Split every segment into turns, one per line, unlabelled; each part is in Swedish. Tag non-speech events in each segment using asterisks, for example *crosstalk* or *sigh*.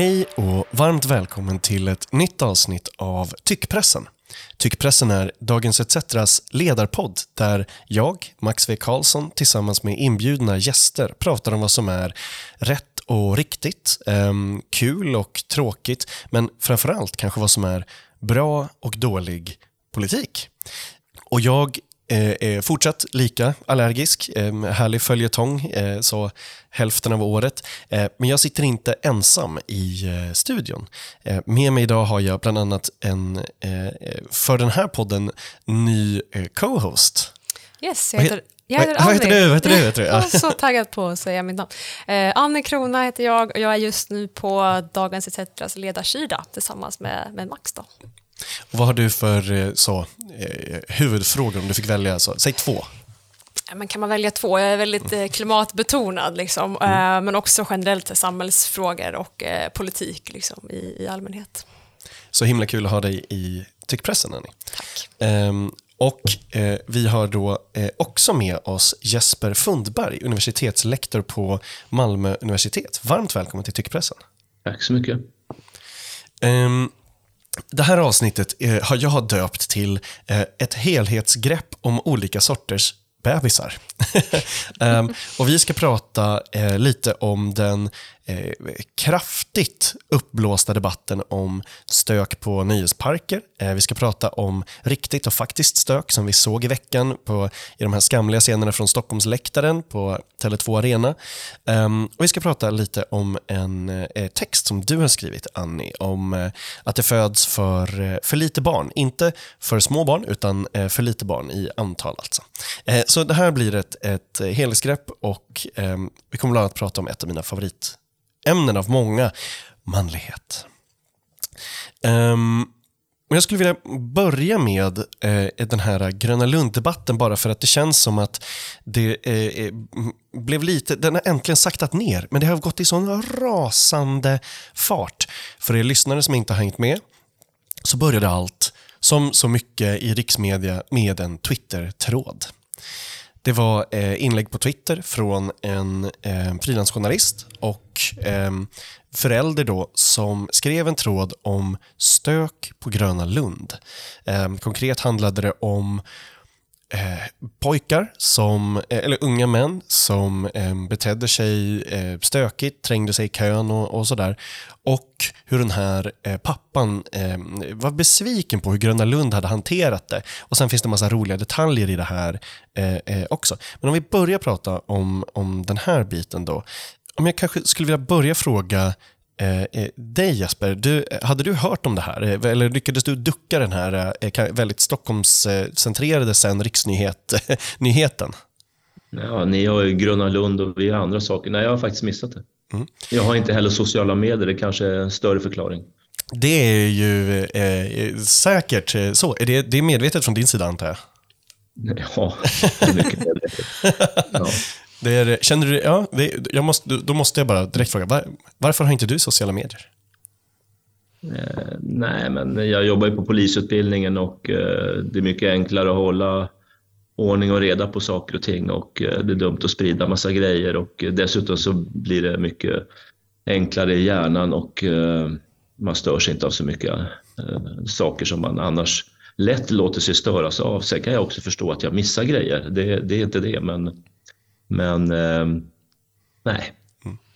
Hej och varmt välkommen till ett nytt avsnitt av Tyckpressen. Tyckpressen är Dagens ETCs ledarpodd där jag, Max V Karlsson, tillsammans med inbjudna gäster pratar om vad som är rätt och riktigt, eh, kul och tråkigt, men framförallt kanske vad som är bra och dålig politik. Och jag är fortsatt lika allergisk, eh, härlig följetong, eh, så hälften av året. Eh, men jag sitter inte ensam i eh, studion. Eh, med mig idag har jag bland annat en, eh, för den här podden, ny eh, co-host.
Yes, jag heter, jag heter
vad heter
Annie.
du? Vad heter du? Heter du? *laughs*
Jag
Ja.
är så taggad på att säga mitt namn. Eh, Annie Krona heter jag och jag är just nu på Dagens ETCs ledarsida tillsammans med, med Max. Då.
Och vad har du för eh, så, eh, huvudfrågor om du fick välja? Så, säg två.
Men kan man välja två? Jag är väldigt eh, klimatbetonad, liksom, eh, men också generellt samhällsfrågor och politik liksom, i, i allmänhet.
Så himla kul att ha dig i tyckpressen, Annie.
Tack.
Ehm, och eh, vi har då eh, också med oss Jesper Fundberg, universitetslektor på Malmö universitet. Varmt välkommen till tyckpressen.
Tack så mycket.
Ehm, det här avsnittet eh, har jag döpt till eh, ett helhetsgrepp om olika sorters bebisar. *laughs* Ehm, och vi ska prata eh, lite om den eh, kraftigt uppblåsta debatten om stök på nöjesparker. Eh, vi ska prata om riktigt och faktiskt stök som vi såg i veckan på, i de här skamliga scenerna från Stockholmsläktaren på Tele2 Arena. Ehm, och vi ska prata lite om en eh, text som du har skrivit, Annie, om eh, att det föds för, eh, för lite barn. Inte för små barn, utan eh, för lite barn i antal. Alltså. Eh, så det här blir ett, ett helhetsgrepp och ehm, vi kommer bland annat prata om ett av mina favorit favoritämnen av många, manlighet. Ehm, um, men jag skulle vilja börja med eh, den här Gröna Lund-debatten bara för att det känns som att det eh, eh, blev lite, den har äntligen saktat ner, men det har gått i sån rasande fart. För er lyssnare som inte har hängt med så började allt, som så mycket i riksmedia, med en Twitter-tråd. Det var eh, inlägg på Twitter från en eh, frilansjournalist och eh, förälder då som skrev en tråd om stök på Gröna Lund. Eh, konkret handlade det om eh, pojkar, som, eh, eller unga män som eh, betedde sig eh, stökigt, trängde sig i kön och, och sådär. Och hur den här eh, pappan eh, var besviken på hur Gröna Lund hade hanterat det. Och sen finns det en massa roliga detaljer i det här eh, också. Men om vi börjar prata om, om den här biten då. Om jag kanske skulle vilja börja fråga Eh, eh, dig Jesper, du, hade du hört om det här? Eh, Eller lyckades du ducka den här eh, väldigt Stockholmscentrerade sen riksnyheten? *laughs*
Ja, ni har ju Gröna Lund och vi har andra saker. Nej, jag har faktiskt missat det. Jag har inte heller sociala medier, det kanske är en större förklaring.
Det är ju eh, säkert eh, så. Är det, det är medvetet från din sida antar jag?
Ja, *laughs* mycket medvetet. *laughs* Ja.
Det är, känner du, ja, det, jag måste, då måste jag bara direkt fråga, var, varför har inte du sociala medier?
Eh, nej, men jag jobbar ju på polisutbildningen och eh, det är mycket enklare att hålla ordning och reda på saker och ting och eh, det är dumt att sprida massa grejer och eh, dessutom så blir det mycket enklare i hjärnan och eh, man störs inte av så mycket eh, saker som man annars lätt låter sig störas av. Sen kan jag också förstå att jag missar grejer, det, det är inte det, men, men eh, nej.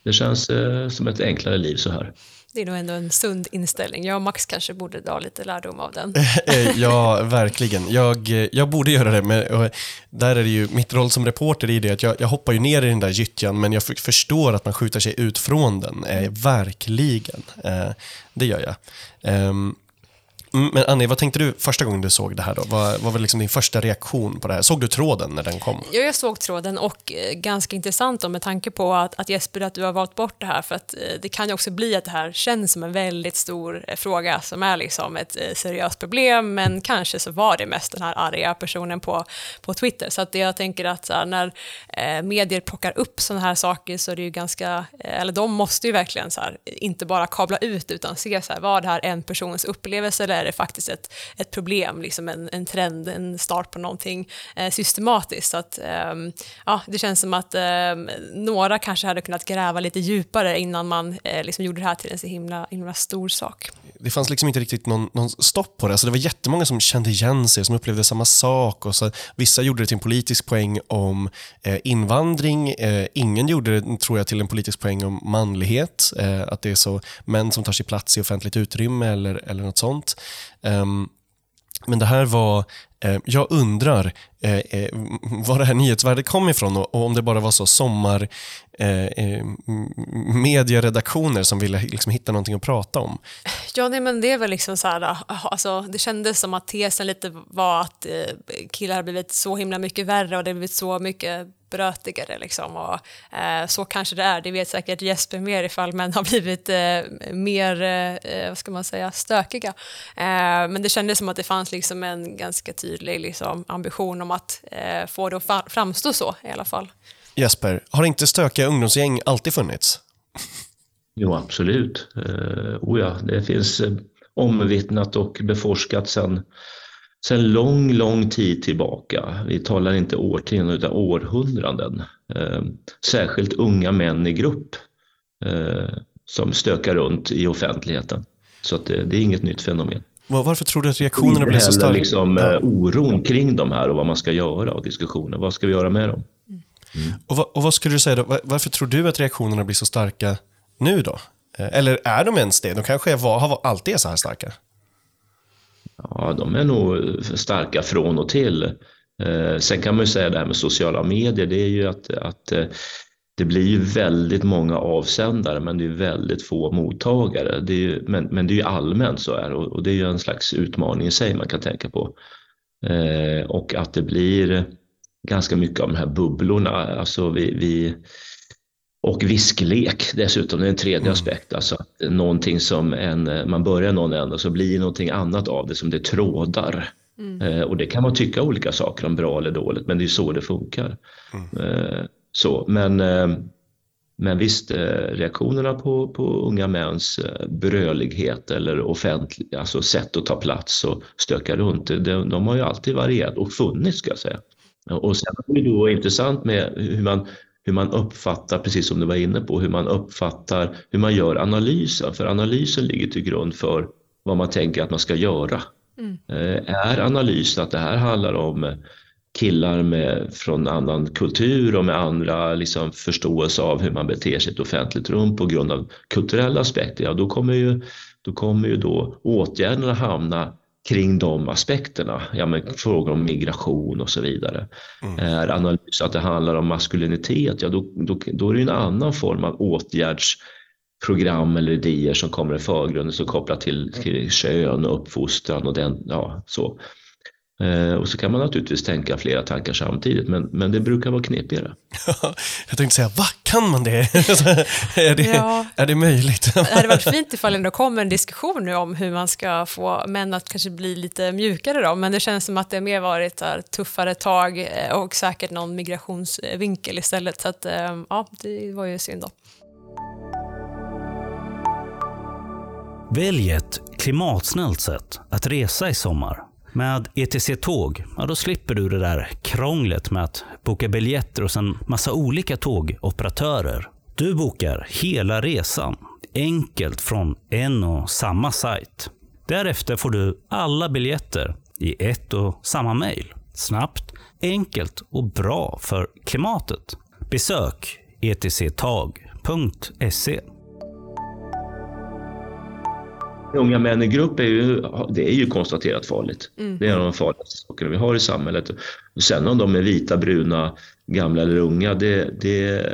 Det känns eh, som ett enklare liv så här.
Det är nog ändå en sund inställning. Jag och Max kanske borde dra lite lärdom av den. *laughs*
Eh, ja, verkligen. Jag, eh, jag borde göra det, men och, där är det ju, mitt roll som reporter är det att jag, jag hoppar ju ner i den där gyttjan, men jag förstår att man skjuter sig ut från den. Eh, verkligen. Eh, det gör jag. Ehm, mm, men Annie, vad tänkte du första gången du såg det här då? Vad, vad var liksom din första reaktion på det här? Såg du tråden när den kom?
Ja, jag såg tråden och eh, ganska intressant då, med tanke på att, att Jesper, att du har valt bort det här för att eh, det kan ju också bli att det här känns som en väldigt stor eh, fråga som är liksom ett eh, seriöst problem men kanske så var det mest den här arga personen på, på Twitter. Så att jag tänker att så här, när eh, medier plockar upp sådana här saker så är det ju ganska, eh, eller de måste ju verkligen så här, inte bara kabla ut utan se så här, var det här en persons upplevelse eller är det faktiskt ett, ett problem, liksom en, en trend, en start på någonting eh, systematiskt. Så att, eh, ja, det känns som att eh, några kanske hade kunnat gräva lite djupare innan man eh, liksom gjorde det här till en så himla, himla stor sak.
Det fanns liksom inte riktigt någon, någon stopp på det. Alltså det var jättemånga som kände igen sig, som upplevde samma sak. Och så, vissa gjorde det till en politisk poäng om eh, invandring. Eh, ingen gjorde det, tror jag, till en politisk poäng om manlighet. Eh, att det är så män som tar sig plats i offentligt utrymme eller, eller något sånt. Um, men det här var, eh, jag undrar Eh, eh, var det här nyhetsvärdet kom ifrån och, och om det bara var så sommar eh, eh medieredaktioner som ville liksom hitta någonting att prata om.
Ja, nej, men det är väl liksom så här, ah, ah, alltså, det kändes som att tesen lite var att eh, killar har blivit så himla mycket värre och det har blivit så mycket brötigare. Liksom. Och, eh, så kanske det är, det vet säkert Jesper mer ifall män har blivit eh, mer, eh, eh vad ska man säga, stökiga. Eh, men det kändes som att det fanns liksom en ganska tydlig liksom, ambition om att eh, få det att framstå så i alla fall.
Jesper, har inte stökiga ungdomsgäng alltid funnits?
Jo, absolut. Uh, oh ja, det finns uh, omvittnat och beforskat sedan sedan lång, lång tid tillbaka. Vi talar inte årtionden utan århundraden. Eh, särskilt unga män i grupp eh, som stökar runt i offentligheten. Så att det, det är inget nytt fenomen.
Varför tror du att reaktionerna blir så starka?
Liksom, ja. Eh, oron kring de här och vad man ska göra och diskussioner. Vad ska vi göra med dem?
Mm. Och, vad, och, vad, skulle du säga då? Varför tror du att reaktionerna blir så starka nu då? Eh, eller är de ens det? De kanske var, har alltid är så här starka?
Ja, de är nog starka från och till. Eh, sen kan man ju säga det här med sociala medier, det är ju att, att det blir ju väldigt många avsändare men det är väldigt få mottagare. Det ju, men, men det är ju allmänt så här och, och, det är ju en slags utmaning i sig man kan tänka på. Eh, och att det blir ganska mycket av de här bubblorna. Alltså vi, vi och visklek dessutom, det är en tredje mm. aspekt. Alltså att någonting som en, man börjar någon ända så blir någonting annat av det som det trådar. Mm. Eh, och det kan man tycka olika saker om, bra eller dåligt, men det är så det funkar. Mm. Eh, så, men, eh, men visst, eh, reaktionerna på, på unga mäns eh, brölighet eller offentlig, alltså sätt att ta plats och stöka runt, de, de har ju alltid varierat och funnits ska jag säga. Och sen är det då intressant med hur man hur man uppfattar, precis som du var inne på, hur man uppfattar, hur man gör analysen. För analysen ligger till grund för vad man tänker att man ska göra. Mm. Är analysen att det här handlar om killar med, från annan kultur och med andra liksom, förståelse av hur man beter sig i ett offentligt rum på grund av kulturella aspekter, ja då kommer ju, då kommer ju då åtgärderna hamna kring de aspekterna. Ja, men frågor om migration och så vidare. Mm. Är analys att det handlar om maskulinitet, ja då, då, då är det en annan form av åtgärdsprogram eller idéer som kommer i förgrunden som kopplar till, till kön och uppfostran och den, ja, så. Eh, och så kan man naturligtvis tänka flera tankar samtidigt, men, men det brukar vara knepigare.
jag tänkte säga, va? Kan man det? *laughs* är, det ja. är det möjligt?
det hade varit fint ifall det kom en diskussion nu om hur man ska få män att kanske bli lite mjukare då, men det känns som att det mer varit här, tuffare tag eh, och säkert någon migrationsvinkel istället, så att, eh, ja, det var ju synd då.
Välj ett klimatsnällt sätt att resa i sommar. Med ETC Tåg, ja, då slipper du det där krånglet med att boka biljetter hos en massa olika tågoperatörer. Du bokar hela resan, enkelt från en och samma sajt. Därefter får du alla biljetter i ett och samma mejl. Snabbt, enkelt och bra för klimatet. Besök etctag.se
Unga män i grupp är ju, det är ju konstaterat farligt. Mm. Det är en av de farligaste sakerna vi har i samhället. Och sen om de är vita, bruna, gamla eller unga, det, det,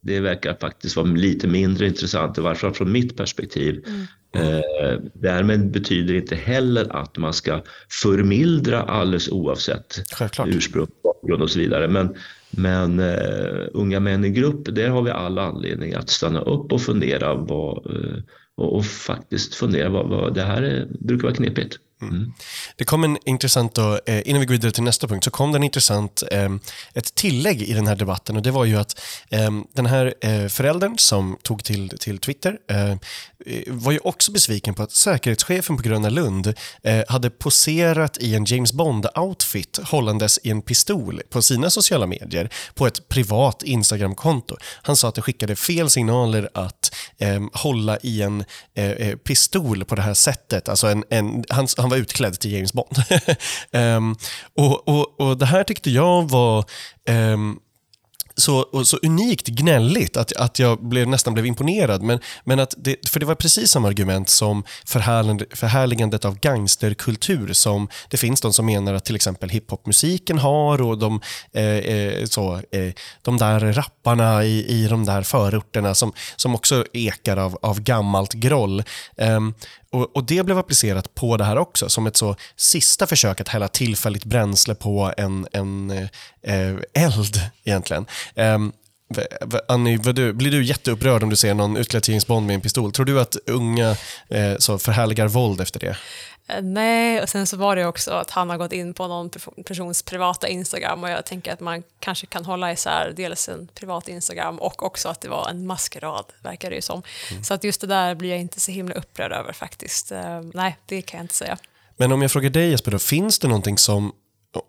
det verkar faktiskt vara lite mindre intressant, i varje fall från mitt perspektiv. Mm. Eh, därmed betyder det inte heller att man ska förmildra alldeles oavsett Självklart. ursprung, bakgrund och så vidare. Men, men uh, unga män i grupp, där har vi alla anledning att stanna upp och fundera vad, uh, och, och faktiskt fundera vad, vad det här är, brukar vara knepigt. Mm.
Det kom en intressant, då, eh, innan vi går vidare till nästa punkt, så kom det en intressant, eh, ett tillägg i den här debatten och det var ju att eh, den här föräldern som tog till, till Twitter var ju också besviken på att säkerhetschefen på Gröna Lund hade poserat i en James Bond-outfit hållandes i en pistol på sina sociala medier på ett privat Instagram-konto. Han sa att det skickade fel signaler att eh, hålla i en eh, eh, pistol på det här sättet. Alltså en, en, han, han var utklädd till James Bond. um, *laughs* och, och, och Det här tyckte jag var um, så, så unikt gnälligt att, att jag blev, nästan blev imponerad. Men, men att det, för det var precis samma argument som förhärligandet av gangsterkultur som det finns de som menar att till exempel hiphopmusiken har och de, eh, eh, så, eh, de där rapparna i, i de där förorterna som, som också ekar av, av gammalt groll. Eh, och, och, Det blev applicerat på det här också, som ett så sista försök att hälla tillfälligt bränsle på en, en eh, eld egentligen. Eh, Annie, du, blir du jätteupprörd om du ser någon utklädd James Bond med en pistol? Tror du att unga eh, så förhärligar våld efter det?
Eh, nej, och sen så var det också att han har gått in på någon persons privata Instagram och jag tänker att man kanske kan hålla isär dels en privat Instagram och också att det var en maskerad, verkar det ju som. Mm. Så att just det där blir jag inte så himla upprörd över faktiskt. Uh, nej, det kan jag inte säga.
Men om jag frågar dig Jesper, då, finns det någonting som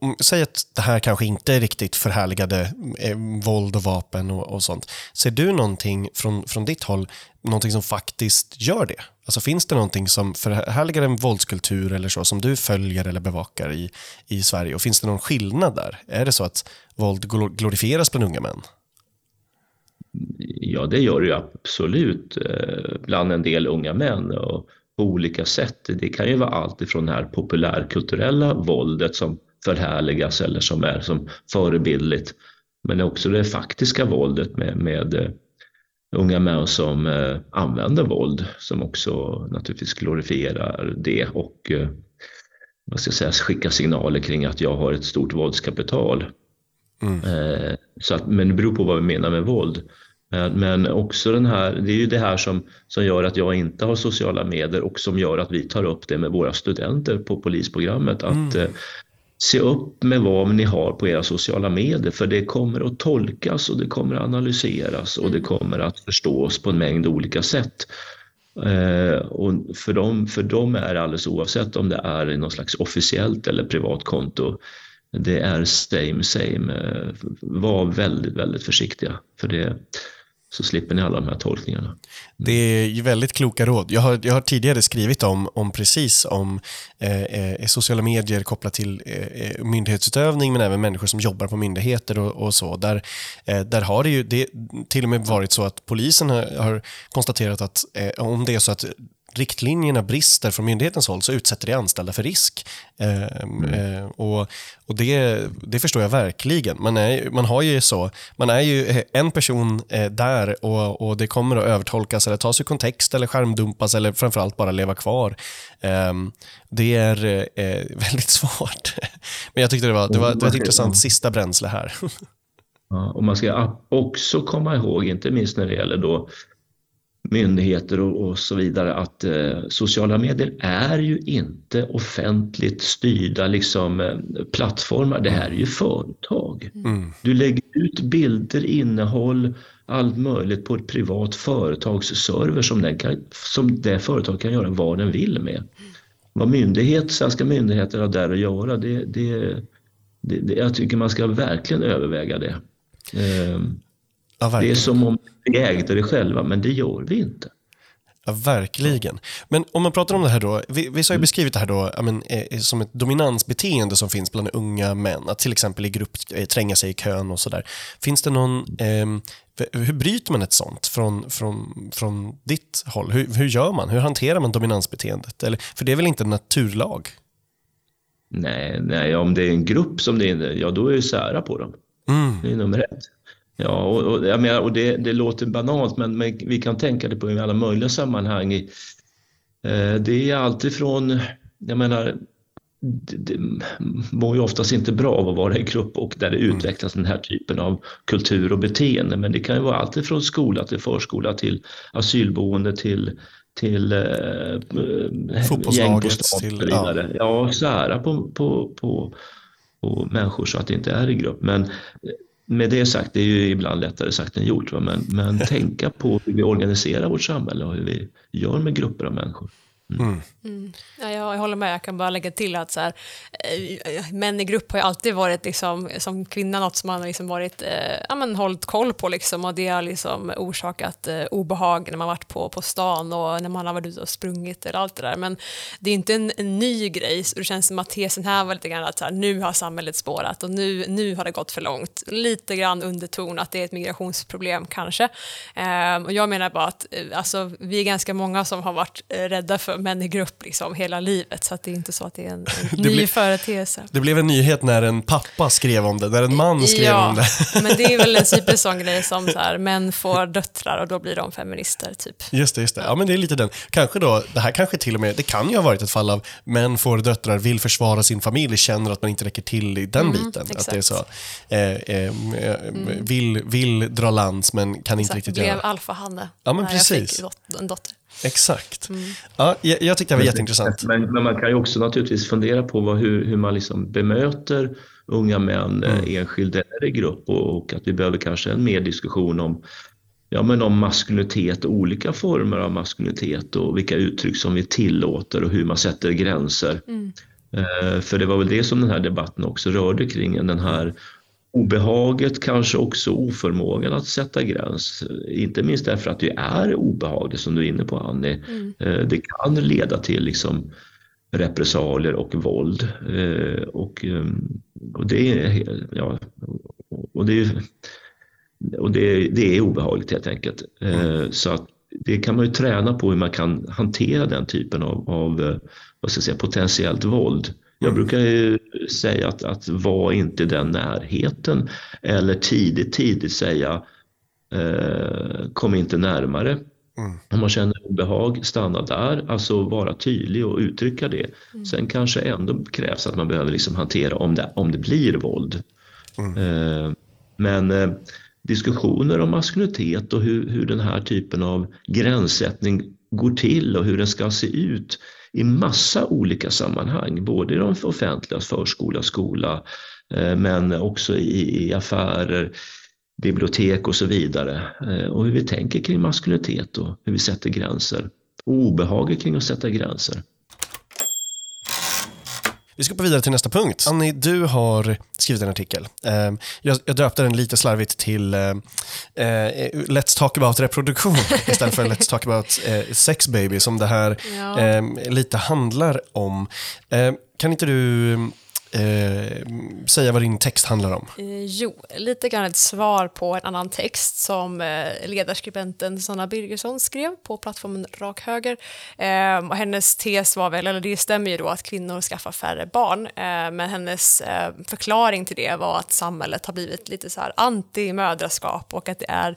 Mm, säg att det här kanske inte är riktigt förhärligade eh, våld och vapen och, och, sånt. Ser du någonting från, från ditt håll, någonting som faktiskt gör det? Alltså finns det någonting som förhärligar en våldskultur eller så som du följer eller bevakar i, i Sverige? Och finns det någon skillnad där? Är det så att våld glorifieras bland unga män?
Ja, det gör det ju absolut eh, bland en del unga män och på olika sätt. Det kan ju vara allt ifrån det här populärkulturella våldet som förhärligas eller som är som förebildligt. Men också det faktiska våldet med, med eh, unga män som eh, använder våld som också naturligtvis glorifierar det och eh, vad ska jag säga, skickar signaler kring att jag har ett stort våldskapital. Mm. Så att, men det beror på vad vi menar med våld. Men, men också den här, det är ju det här som, som gör att jag inte har sociala medier och som gör att vi tar upp det med våra studenter på polisprogrammet. Att mm. Se upp med vad ni har på era sociala medier för det kommer att tolkas och det kommer att analyseras och det kommer att förstås på en mängd olika sätt. Eh, och för dem, för dem är alldeles oavsett om det är något slags officiellt eller privat konto. Det är same same. Eh, var väldigt, väldigt försiktiga för det, så slipper ni alla de här tolkningarna.
Det är ju väldigt kloka råd. Jag har, jag har tidigare skrivit om, om precis om eh, eh, sociala medier kopplat till eh, eh, myndighetsutövning men även människor som jobbar på myndigheter och, och så. Där, eh, där har det ju det, till och med varit så att polisen har, har konstaterat att eh, om det är så att riktlinjerna brister från myndighetens håll så utsätter det anställda för risk. Eh, mm. eh, och och det, det förstår jag verkligen. Man är, man har ju så, man är ju en person eh, där och, och det kommer att övertolkas eller tas ur kontext eller skärmdumpas eller framförallt bara leva kvar. Ehm, det är eh, *laughs* väldigt svårt. Men jag tyckte det var, det var, det var ett intressant sista bränsle här. *laughs*
Ja, och man ska också komma ihåg, inte minst när det gäller då myndigheter och, och så vidare att eh, sociala medier är ju inte offentligt styrda liksom, eh, plattformar. Det här är ju företag. Mm. Du lägger ut bilder, innehåll, allt möjligt på ett privat företags server som, den kan, som det företaget kan göra vad den vill med. Vad myndighet, svenska myndigheter har där att göra, det, det, det, det jag tycker man ska verkligen överväga det. Eh, Ja, det är som om vi ägde det själva, men det gör vi inte.
Ja, verkligen. Men om man pratar om det här då, vi, vi har ju mm. beskrivit det här då men, eh, som ett dominansbeteende som finns bland unga män, att till exempel i grupp eh, tränga sig i kön och sådär. Finns det någon, eh, hur bryter man ett sånt från, från, från ditt håll? Hur, hur gör man? Hur hanterar man dominansbeteendet? Eller, för det är väl inte en naturlag?
Nej, nej, om det är en grupp som det är, ja då är det sära på dem. Mm. Det är nummer ett. Ja, och, och, jag menar, och det, det låter banalt men, men, vi kan tänka det på i alla möjliga sammanhang. Eh, det är alltifrån, jag menar, det, det mår ju oftast inte bra av att vara i grupp och där det mm. utvecklas den här typen av kultur och beteende. Men det kan ju vara allt från skola till förskola till asylboende till, till eh,
Fotbollslaget, till,
och så vidare. Ja, ja sära på, på, på, på människor så att det inte är i grupp. Men med det sagt, det är ju ibland lättare sagt än gjort, va? Men, men tänka på hur vi organiserar vårt samhälle och hur vi gör med grupper av människor.
Mm. Mm. Ja, jag, håller med, jag kan bara lägga till att så här, äh, män i grupp har ju alltid varit liksom, som kvinna något som man har liksom varit, äh, ja, men, hållit koll på liksom, och det har liksom orsakat äh, obehag när man varit på, på stan och när man har varit ute och sprungit eller allt det där. Men det är inte en, en ny grej, så det känns som att tesen här var lite grann att så här, nu har samhället spårat och nu, nu har det gått för långt. Lite grann underton att det är ett migrationsproblem kanske. Och jag menar bara att alltså, vi är ganska många som har varit rädda för män i grupp liksom hela livet, så det är inte så att det är en, en *laughs* ny ble, företeelse.
Det blev en nyhet när en pappa skrev om det, när en man skrev
ja,
om det. *laughs*
men det är väl en *laughs* typisk sån grej som så här, män får döttrar och då blir de feminister, typ.
Just det, just det. Ja, men det är lite den. Kanske då, det här kanske till och med, det kan ju ha varit ett fall av män får döttrar, vill försvara sin familj, känner att man inte räcker till i den mm, biten. Exakt. Att det är så, eh, eh, mm. vill, vill dra lands men kan exakt, inte riktigt
blev
göra.
blev alfahanne
ja, men precis.
jag fick en dotter.
Exakt. Mm. Ja, jag, jag tyckte det var jätteintressant.
Men, men, man kan ju också naturligtvis fundera på vad, hur, hur man liksom bemöter unga män mm. Eh, enskilt eller i grupp och, och, att vi behöver kanske en mer diskussion om, ja, men om maskulinitet, olika former av maskulinitet och vilka uttryck som vi tillåter och hur man sätter gränser. Mm. Eh, för det var väl det som den här debatten också rörde kring, den här obehaget, kanske också oförmågan att sätta gräns. Inte minst därför att det är obehagligt som du är inne på Annie. Mm. Eh, det kan leda till liksom repressalier och våld. Eh, och, ehm, och det är, ja, och det, och det, det är obehagligt helt enkelt. Eh, mm. Så att det kan man ju träna på hur man kan hantera den typen av, av vad ska jag säga, potentiellt våld. Jag mm. brukar ju säga att, att var inte den närheten eller tidigt, tidigt säga eh, kom inte närmare. Mm. Om man känner obehag, stanna där, alltså vara tydlig och uttrycka det. Mm. Sen kanske ändå krävs att man behöver liksom hantera om det, om det blir våld. Mm. Eh, men eh, diskussioner om maskulinitet och hur, hur den här typen av gränssättning går till och hur den ska se ut i massa olika sammanhang, både i de offentliga, förskola, skola, eh, men också i, affärer, bibliotek och så vidare. Eh, och hur vi tänker kring maskulinitet och hur vi sätter gränser. Och obehaget kring att sätta gränser.
Vi ska gå vidare till nästa punkt. Annie, du har skrivit en artikel. Ehm, jag, döpte den lite slarvigt till eh, eh, Let's talk about reproduktion *laughs* istället för Let's talk about eh, sex baby som det här ja. Ehm, lite handlar om. Ehm, kan inte du eh, säga vad din text handlar om?
Eh, jo, lite grann ett svar på en annan text som eh, ledarskribenten Sanna Birgersson skrev på plattformen Rak Höger. Eh, och hennes tes var väl, eller det stämmer ju då att kvinnor skaffar färre barn, eh, men hennes eh, förklaring till det var att samhället har blivit lite så här anti-mödraskap och att det är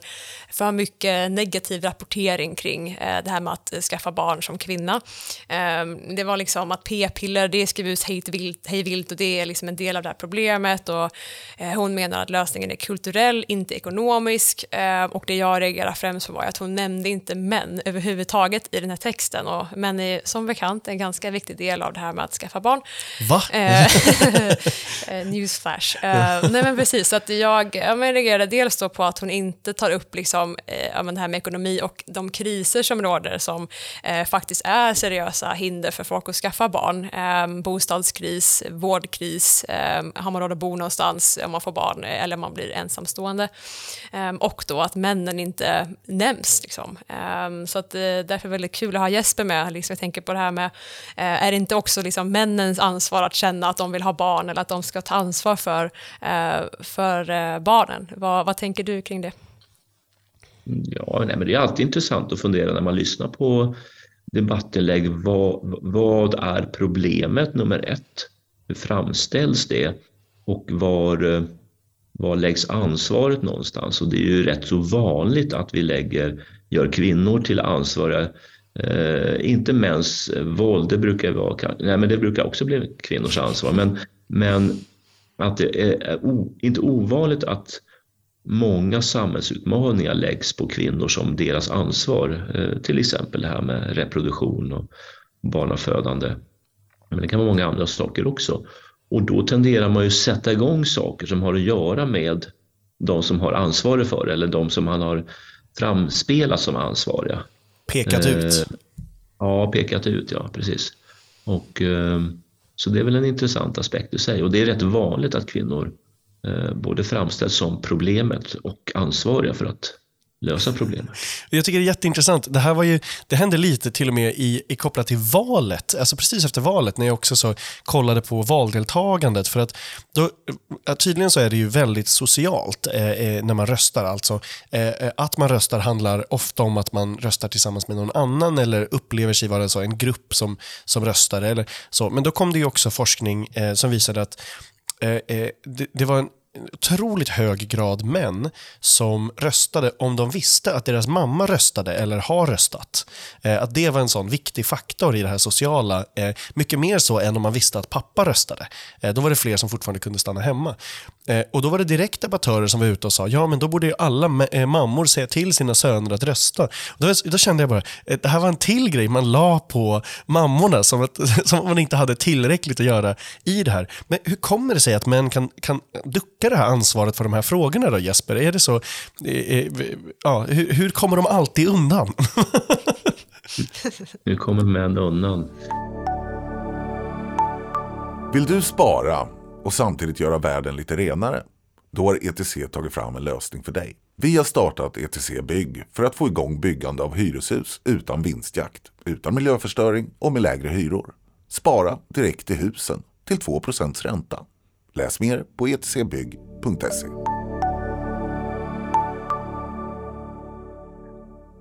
för mycket negativ rapportering kring eh, det här med att eh, skaffa barn som kvinna. Eh, det var liksom att p-piller, det skrivs hej vilt och det är liksom en del av det här problemet och eh, hon menar att lösningen är kulturell, inte ekonomisk eh, och det jag reagerar främst på var att hon nämnde inte män överhuvudtaget i den här texten och män är som bekant en ganska viktig del av det här med att skaffa barn.
Va?
Eh, *laughs* eh, newsflash. Eh, nej men precis, så att jag, ja, men reagerade dels då på att hon inte tar upp liksom, eh, det här med ekonomi och de kriser som råder som eh, faktiskt är seriösa hinder för folk att skaffa barn. Bostadskris, vård kris, ehm, har man råd att bo någonstans eh, om man får barn eh, eller om man blir ensamstående. Ehm, och då att männen inte nämns. Liksom. Ehm, så att, eh, därför är det väldigt kul att ha Jesper med. Liksom, jag tänker på det här med, är det inte också liksom, männens ansvar att känna att de vill ha barn eller att de ska ta ansvar för, för barnen? Vad, vad tänker du kring det?
Ja, nej, men det är alltid intressant att fundera när man lyssnar på debattinlägg. Vad, vad är problemet nummer ett? Hur framställs det? Och var, eh, var läggs ansvaret någonstans? Och det är ju rätt så vanligt att vi lägger, gör kvinnor till ansvariga Eh, inte mäns våld, det brukar vara, nej men det brukar också bli kvinnors ansvar, men, men att det är o, inte ovanligt att många samhällsutmaningar läggs på kvinnor som deras ansvar. Eh, till exempel det här med reproduktion och barnafödande. Men det kan vara många andra saker också. Och då tenderar man ju sätta igång saker som har att göra med de som har ansvaret för det eller de som man har framspelat som ansvariga.
Pekat
Eh,
ut.
Ja, pekat ut, ja precis. Och, eh, så det är väl en intressant aspekt i sig och det är rätt vanligt att kvinnor eh, både framställs som problemet och ansvariga för att lösa problemet.
Jag tycker det är jätteintressant. Det här var ju, det hände lite till och med i, i kopplat till valet, alltså precis efter valet när jag också så kollade på valdeltagandet. För att då, eh, tydligen så är det ju väldigt socialt eh, eh när man röstar. Alltså, eh, eh, att man röstar handlar ofta om att man röstar tillsammans med någon annan eller upplever sig vara så, en grupp som, som röstar. Eller så. Men då kom det ju också forskning eh, som visade att eh, det, det var en otroligt hög grad män som röstade om de visste att deras mamma röstade eller har röstat. Eh, att det var en sån viktig faktor i det här sociala. Eh, mycket mer så än om man visste att pappa röstade. Eh, då var det fler som fortfarande kunde stanna hemma. Eh, och då var det direkt debattörer som var ute och sa ja men då borde ju alla eh, mammor säga till sina söner att rösta. Och då, då kände jag bara, eh, det här var en till grej man la på mammorna som, att, *laughs* som att man inte hade tillräckligt att göra i det här. Men hur kommer det sig att män kan, kan ducka det här ansvaret för de här frågorna då Jesper? Är det så, ja, hur, hur kommer de alltid undan? *laughs*
Nu kommer män undan.
Vill du spara och samtidigt göra världen lite renare? Då har ETC tagit fram en lösning för dig. Vi har startat ETC Bygg för att få igång byggande av hyreshus utan vinstjakt, utan miljöförstöring och med lägre hyror. Spara direkt i husen till 2% ränta. Läs mer på etcbygg.se.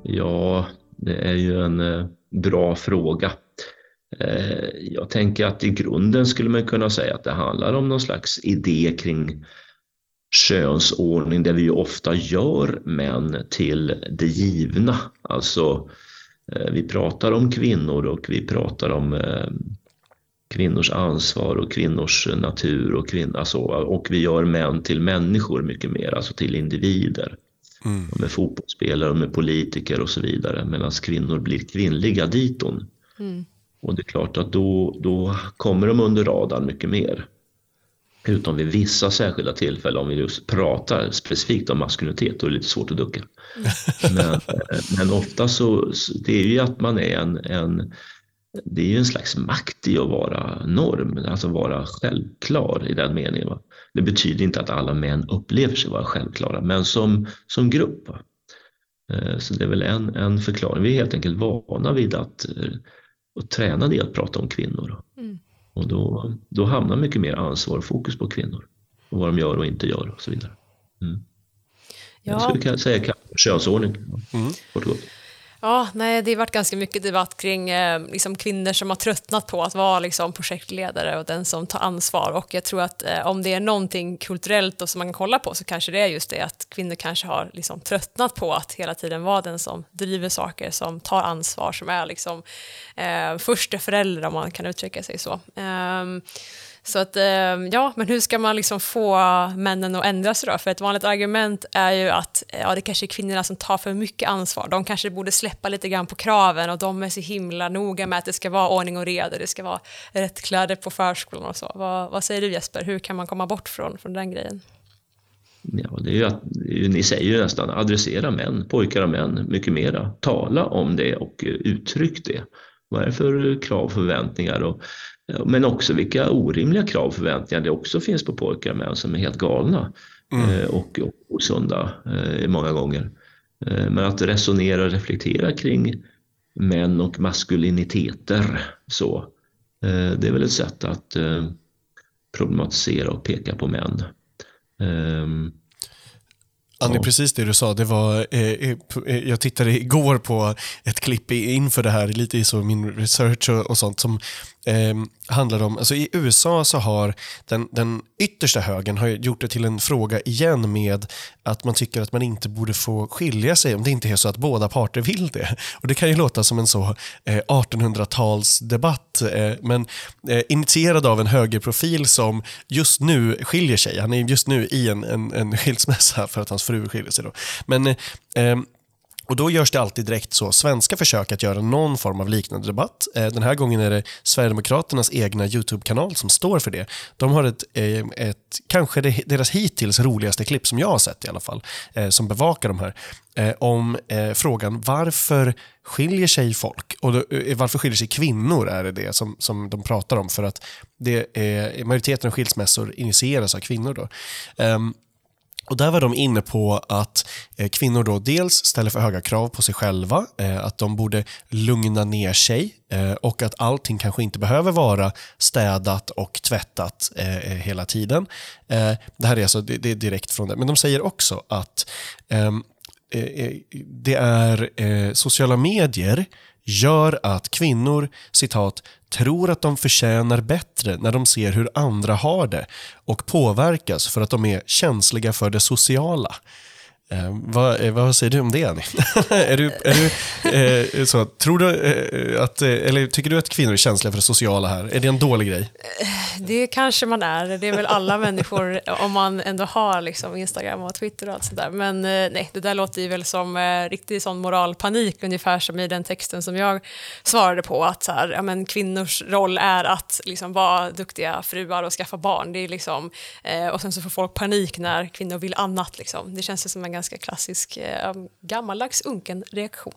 Ja, det är ju en eh, bra fråga. Eh, jag tänker att i grunden skulle man kunna säga att det handlar om någon slags idé kring könsordning där vi ju ofta gör män till det givna. Alltså, eh, vi pratar om kvinnor och vi pratar om eh, kvinnors ansvar och kvinnors natur och, kvinn, alltså, och vi gör män till människor mycket mer, alltså till individer. Och med fotbollsspelare och med politiker och så vidare. Medan kvinnor blir kvinnliga diton. Och det är klart att då, då kommer de under radarn mycket mer. Utom vid vissa särskilda tillfällen om vi just pratar specifikt om maskulinitet, då är det lite svårt att ducka. *laughs* Men, eh, men ofta så, så det är ju att man är en, en det är ju en slags makt i att vara norm, alltså vara självklar i den meningen. Va? Det betyder inte att alla män upplever sig vara självklara, men som, som grupp. Va? Eh, Så det är väl en, en förklaring. Vi är helt enkelt vana vid att eh, och tränade i att prata om kvinnor. Och då, då hamnar mycket mer ansvar och fokus på kvinnor. Och vad de gör och inte gör och så vidare. Mm. Jag
Ja,
skulle kunna säga kanske könsordning. Kort och gott
ja nej, det har varit ganska mycket debatt kring eh, liksom kvinnor som har tröttnat på att vara liksom, projektledare och den som tar ansvar. Och jag tror att eh, om det är någonting kulturellt och som man kan kolla på så kanske det är just det att kvinnor kanske har liksom, tröttnat på att hela tiden vara den som driver saker, som tar ansvar, som är liksom, eh, första förälder om man kan uttrycka sig så. Ehm, så att, ehm, ja, men hur ska man liksom få männen att ändra sig då? För ett vanligt argument är ju att eh, ja, det kanske är kvinnorna som tar för mycket ansvar. De kanske borde släppa lite grann på kraven och de är så himla noga med att det ska vara ordning och reda, det ska vara rätt kläder på förskolan och så. Vad, vad säger du Jesper, hur kan man komma bort från, från den grejen?
Ja, det är ju att, ni säger ju nästan adressera män, pojkar och män mycket mera. Tala om det och eh, uttryck det. Vad är det för eh, krav och förväntningar? Och, men också vilka orimliga krav och förväntningar det också finns på pojkar män som är helt galna eh, och, osunda eh, många gånger. Eh, men att resonera och reflektera kring män och maskuliniteter så. Det är väl ett sätt att problematisera och peka på män. Ehm,
Annie,
Ja.
precis det du sa. Det var, eh, jag tittade igår på ett klipp inför det här, lite i så min research och, och sånt, som eh, handlar om, alltså i USA så har den, den yttersta högern har gjort det till en fråga igen med att man tycker att man inte borde få skilja sig om det inte är så att båda parter vill det. Och Det kan ju låta som en så eh, 1800-talsdebatt, eh, men eh, initierad av en högerprofil som just nu skiljer sig. Han är just nu i en, en, en skilsmässa för att hans fru skiljer sig. Då. Men eh, ehm, och Då görs det alltid direkt så svenska försök att göra någon form av liknande debatt. Eh, den här gången är det Sverigedemokraternas egna YouTube-kanal som står för det. De har ett, eh, ett kanske deras hittills roligaste klipp som jag har sett i alla fall, eh, som bevakar de här, om frågan varför skiljer sig folk? Och varför skiljer sig kvinnor är det det som, som de pratar om för att det är, majoriteten av skilsmässor initieras av kvinnor. Då. Ehm, och Där var de inne på att eh, kvinnor då dels ställer för höga krav på sig själva, eh, att de borde lugna ner sig eh, och att allting kanske inte behöver vara städat och tvättat hela tiden. Det här är alltså det är direkt från det. Men de säger också att ehm, det är sociala medier gör att kvinnor citat, tror att de förtjänar bättre när de ser hur andra har det och påverkas för att de är känsliga för det sociala. Eh, vad, eh, vad, säger du om det, Annie? *laughs* är du, är du, eh, så, tror du eh, att, eh, eller tycker du att kvinnor är känsliga för det sociala här? Är det en dålig grej?
Eh, det kanske man är. Det är väl alla människor *laughs* om man ändå har liksom Instagram och Twitter och allt sånt där. Men eh, nej, det där låter ju väl som eh, riktig sån moralpanik, ungefär som i den texten som jag svarade på. Att så här, ja, men kvinnors roll är att liksom, vara duktiga fruar och skaffa barn. Det är liksom, och sen så får folk panik när kvinnor vill annat. Liksom. Det känns som en ganska klassisk eh, gammaldags unken reaktion.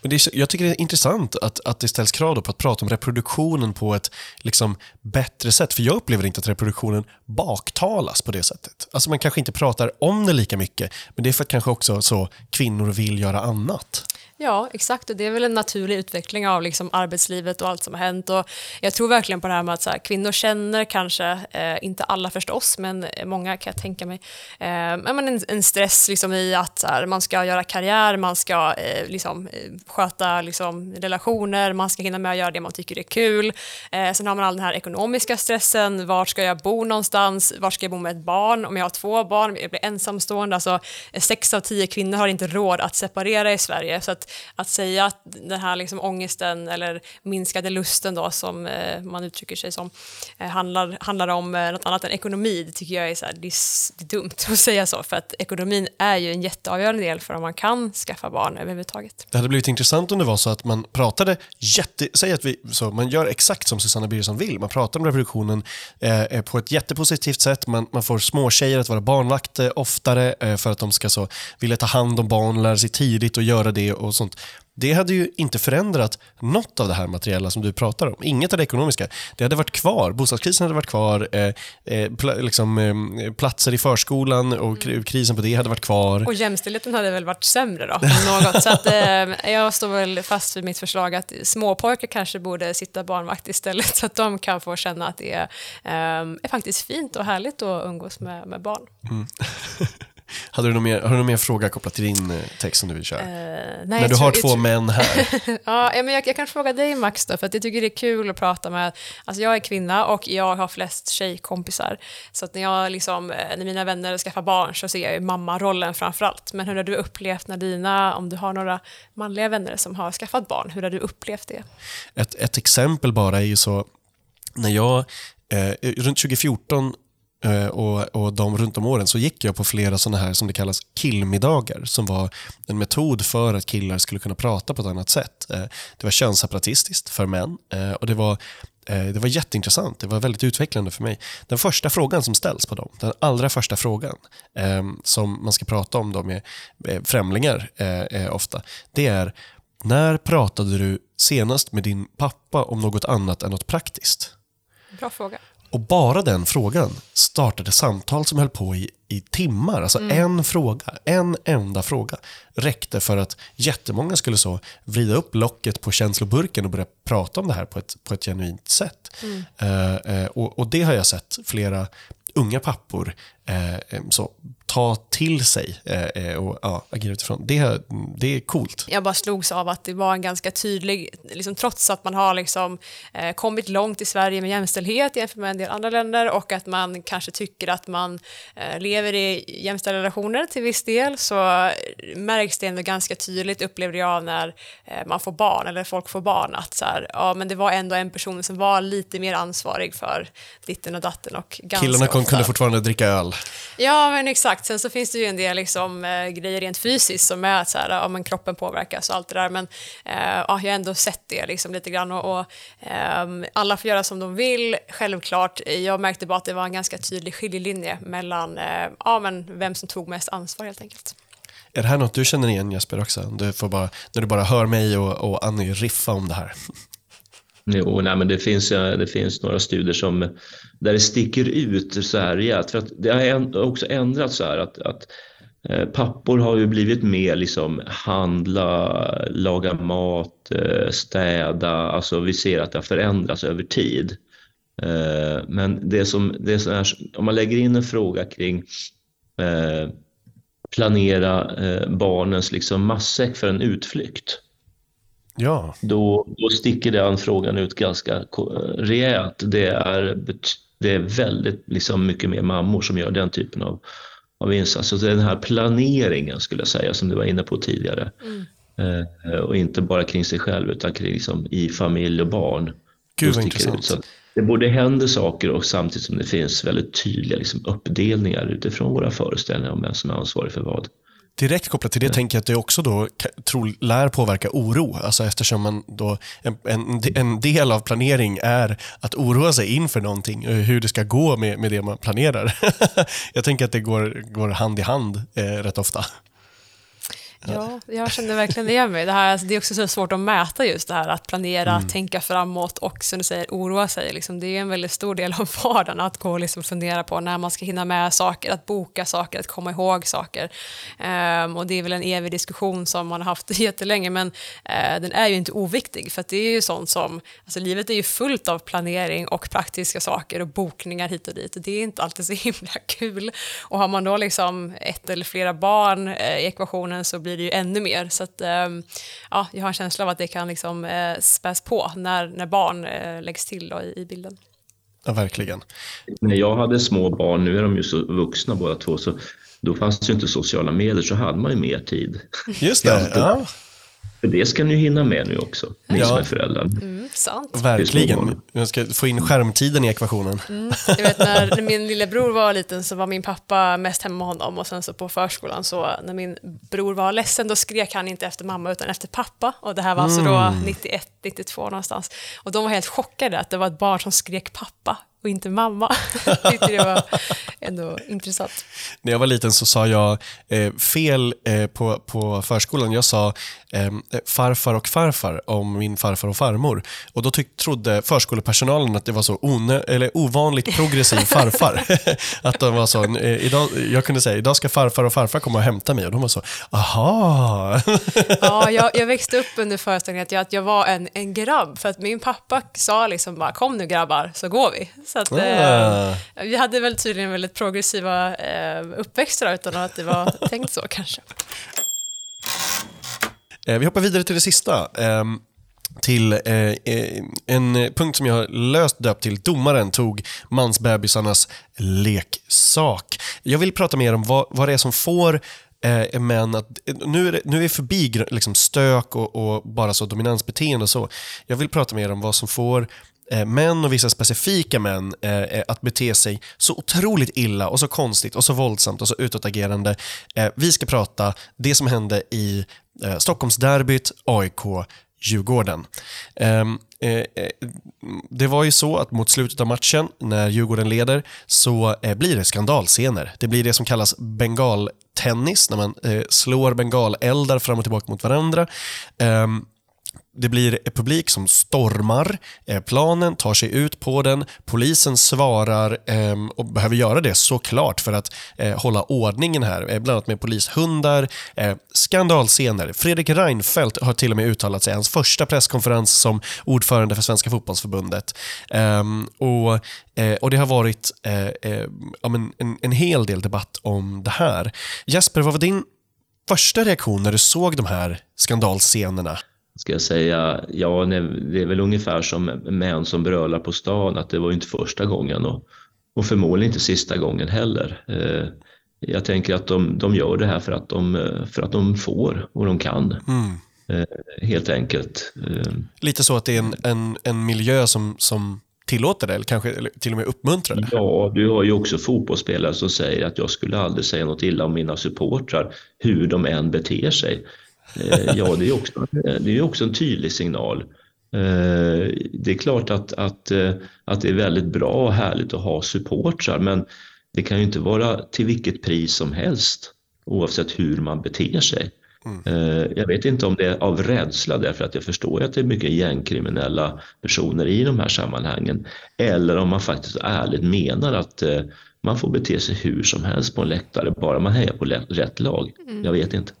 Men det är, jag tycker det är intressant att, att det ställs krav på att prata om reproduktionen på ett liksom, bättre sätt. För jag upplever inte att reproduktionen baktalas på det sättet. Alltså man kanske inte pratar om det lika mycket, men det är för att kanske också så kvinnor vill göra annat.
Ja, exakt. Och det är väl en naturlig utveckling av liksom arbetslivet och allt som har hänt. Och jag tror verkligen på det här med att så här, kvinnor känner kanske, eh, inte alla förstås, men många kan jag tänka mig, eh, en, en stress liksom i att här, man ska göra karriär, man ska eh, liksom, eh, sköta liksom, relationer, man ska hinna med att göra det man tycker är kul. Eh, sen har man all den här ekonomiska stressen, var ska jag bo någonstans, var ska jag bo med ett barn, om jag har två barn, jag blir ensamstående. Alltså, sex av tio kvinnor har inte råd att separera i Sverige. Så att att säga att den här liksom ångesten eller minskade lusten då som eh, man uttrycker sig som eh, handlar, handlar om eh, något annat än ekonomi, det tycker jag är, så här, det är, det är dumt *laughs* att säga så för att ekonomin är ju en jätteavgörande del för om man kan skaffa barn överhuvudtaget.
Det hade blivit intressant om det var så att man pratade jätte, säg att vi, så man gör exakt som Susanna Birgersson vill, man pratar om reproduktionen eh, eh, på ett jättepositivt sätt, man, man får små tjejer att vara barnvakt oftare eh, för att de ska så vilja ta hand om barn, lära sig tidigt och göra det och sånt. Det hade ju inte förändrat något av det här materiella som du pratar om. Inget av det ekonomiska. Det hade varit kvar. Bostadskrisen hade varit kvar. Eh, eh, pl liksom, eh, platser i förskolan och mm. krisen på det hade varit kvar.
Och jämställdheten hade väl varit sämre då? Något. *laughs* Så att, eh, jag står väl fast vid mitt förslag att småpojkar kanske borde sitta barnvakt istället så att de kan få känna att det är, eh, är faktiskt fint och härligt att umgås med, med barn. Mm. *laughs*
Hade du någon mer, har du någon mer fråga kopplat till din eh, text som du vill köra? Uh,
nej,
När du har två män här. *laughs*
ja, men jag, jag, kan fråga dig Max då, för att jag tycker det är kul att prata med, alltså jag är kvinna och jag har flest tjejkompisar. Så att när jag liksom, eh, när mina vänner skaffar barn så ser jag ju mammarollen framför allt. Men hur har du upplevt när dina, om du har några manliga vänner som har skaffat barn, hur har du upplevt det?
Ett, ett exempel bara är ju så, när jag Eh, runt 2014 Eh, Eh, och, och de runt om åren så gick jag på flera sådana här som det kallas killmiddagar som var en metod för att killar skulle kunna prata på ett annat sätt. Eh, det var könsseparatistiskt för män eh, och det var det var jätteintressant, det var väldigt utvecklande för mig. Den första frågan som ställs på dem, den allra första frågan ehm, som man ska prata om då med främlingar ofta, det är när pratade du senast med din pappa om något annat än något praktiskt?
Bra fråga.
Och bara den frågan startade samtal som höll på i, i timmar. Alltså mm. en fråga, en enda fråga räckte för att jättemånga skulle så vrida upp locket på känsloburken och börja prata om det här på ett, på ett genuint sätt. Mm. Uh, uh, och, och, det har jag sett flera unga pappor uh, så, ta till sig eh, eh, och ja, agera utifrån. Det, det är coolt.
Jag bara slogs av att det var en ganska tydlig, liksom, trots att man har liksom, eh, kommit långt i Sverige med jämställdhet jämfört med en del andra länder och att man kanske tycker att man eh, lever i jämställda relationer till viss del så märks det ändå ganska tydligt, upplever jag, när eh, man får barn eller folk får barn att så här, ja, men det var ändå en person som var lite mer ansvarig för ditten och datten och ganska
Killarna
ofta.
kunde fortfarande dricka öl.
Ja, men exakt. Sen så finns det ju en del liksom, eh, grejer rent fysiskt som är att så här, ja, men kroppen påverkas och allt det där. Men eh, ja, jag har ändå sett det liksom, lite grann. Och, och eh, alla får göra som de vill, självklart. Jag märkte bara att det var en ganska tydlig skiljelinje mellan eh, ja, men vem som tog mest ansvar helt enkelt.
Är det här något du känner igen Jesper också? Du får bara, när du bara hör mig och, och Annie riffa om det här.
Jo, nej, men det finns, eh, det finns några studier som, där det sticker ut så här rejält. För att det har också ändrats så här att, att eh, pappor har ju blivit mer liksom handla, laga mat, eh, städa. Alltså vi ser att det har förändrats över tid. Men det som, det är om man lägger in en fråga kring planera barnens liksom matsäck för en utflykt
Ja,
då, då sticker den frågan ut ganska ko- rejält. Det är, det är väldigt liksom mycket mer mammor som gör den typen av, av insatser. Så den här planeringen skulle jag säga som du var inne på tidigare. Eh, och inte bara kring sig själv utan kring liksom, i familj och barn.
Gud, vad intressant.
Så det både händer saker och samtidigt som det finns väldigt tydliga liksom, uppdelningar utifrån våra föreställningar om vem som är ansvarig för vad.
Direkt kopplat till det tänker jag att det också då tror, lär påverka oro. Alltså eftersom man då, en, en, en del av planering är att oroa sig inför någonting, hur det ska gå med, med det man planerar. *laughs* jag tänker att det går, går hand i hand eh, rätt ofta.
Ja, jag känner verkligen igen mig. Det, här, alltså, det är också så svårt att mäta just det här att planera,
Mm. tänka
framåt och som du säger oroa sig. Liksom, det är en väldigt stor del av *laughs* vardagen att gå och liksom fundera på när man ska hinna med saker, att boka saker, att komma ihåg saker. Ehm, och det är väl en evig diskussion som man har haft *laughs* jättelänge men eh, den är ju inte oviktig för det är ju sånt som, alltså livet är ju fullt av planering och praktiska saker och bokningar hit och dit det är inte alltid så *laughs* himla kul. Och har man då liksom ett eller flera barn eh, i ekvationen så blir det ju ännu mer. Så att, ehm, ja, jag har en känsla av att det kan liksom eh, späs på när, när barn eh, läggs till då, i, i bilden.
Ja, verkligen.
När jag hade små barn, nu är de ju så vuxna båda två, så då fanns det ju inte sociala medier så hade man ju mer tid.
Just det, ja,
För det ska ni ju hinna med nu också, ni
Ja.
som är föräldrar.
Mm, sant.
verkligen. Jag ska få in skärmtiden i ekvationen.
Jag vet när, min lillebror var liten så var min pappa mest hemma med honom och sen så på förskolan så när min bror var ledsen då skrek han inte efter mamma utan efter pappa och det här var alltså då 91, 92 någonstans. Och de var helt chockade att det var ett barn som skrek pappa och inte mamma. *laughs* Jag tyckte det var ändå intressant.
När jag var liten så sa jag eh, fel eh, på, på förskolan. Jag sa eh, farfar och farfar om min farfar och farmor. Och Då tyck, trodde förskolepersonalen att det var så onö, eller ovanligt progressiv *laughs* farfar. *laughs* att de var så, eh, idag, jag kunde säga idag ska farfar och farfar komma och hämta mig. Och de var så, aha.
Ja, jag, jag växte upp under föreställningen att jag, att jag var en, en grabb, för att min pappa sa liksom bara kom nu grabbar så går vi. Så att,
Ah.
eh, vi hade väl tydligen väldigt progressiva eh, uppväxter utan att det var tänkt så kanske.
Eh, vi hoppar vidare till det sista. Ehm, till eh, eh, en punkt som jag har löst döpt till Domaren tog mansbebisarnas leksak. Jag vill prata mer om vad, vad det är som får män att... Nu är, det, nu är vi förbi liksom stök och, och bara så dominansbeteende och så. Jag vill prata mer om vad som får Eh, män och vissa specifika män eh, eh, att bete sig så otroligt illa och så konstigt och så våldsamt och så utåtagerande. Eh, vi ska prata det som hände i eh, Stockholmsderbyt, AIK, Djurgården. Ehm, eh, eh, det var ju så att mot slutet av matchen, när Djurgården leder, så blir det skandalscener. Det blir det som kallas bengaltennis, när man slår bengaleldar fram och tillbaka mot varandra. Ehm, det blir publik som stormar eh, planen, tar sig ut på den. Polisen svarar ehm, och behöver göra det såklart för att eh, hålla ordningen här, eh, bland annat med polishundar. Skandalscener. Fredrik Reinfeldt har till och med uttalat sig i hans första presskonferens som ordförande för Svenska fotbollsförbundet. Ehm, och, eh, och Det har varit en, en hel del debatt om det här. Jesper, vad var din första reaktion när du såg de här skandalscenerna?
Ska jag säga, ja, det är väl ungefär som män som brölar på stan, att det var inte första gången och, och förmodligen inte sista gången heller. Eh, jag tänker att de, de gör det här för att de, för att de får och de kan. Mm. Eh, helt enkelt. Eh,
Lite så att det är en, en, en miljö som, som tillåter det, eller kanske till och med uppmuntrar det?
Ja, du har ju också fotbollsspelare som säger att jag skulle aldrig säga något illa om mina supportrar, hur de än beter sig. Eh, ja, det är också, det är också en tydlig signal. Eh, det är klart att, att, eh, att det är väldigt bra och härligt att ha supportrar men det kan ju inte vara till vilket pris som helst oavsett hur man beter sig. Mm. Jag vet inte om det är av rädsla därför att jag förstår att det är mycket gängkriminella personer i de här sammanhangen eller om man faktiskt ärligt menar att man får bete sig hur som helst på en läktare bara man hejar på rätt lag. Mm. Jag vet inte.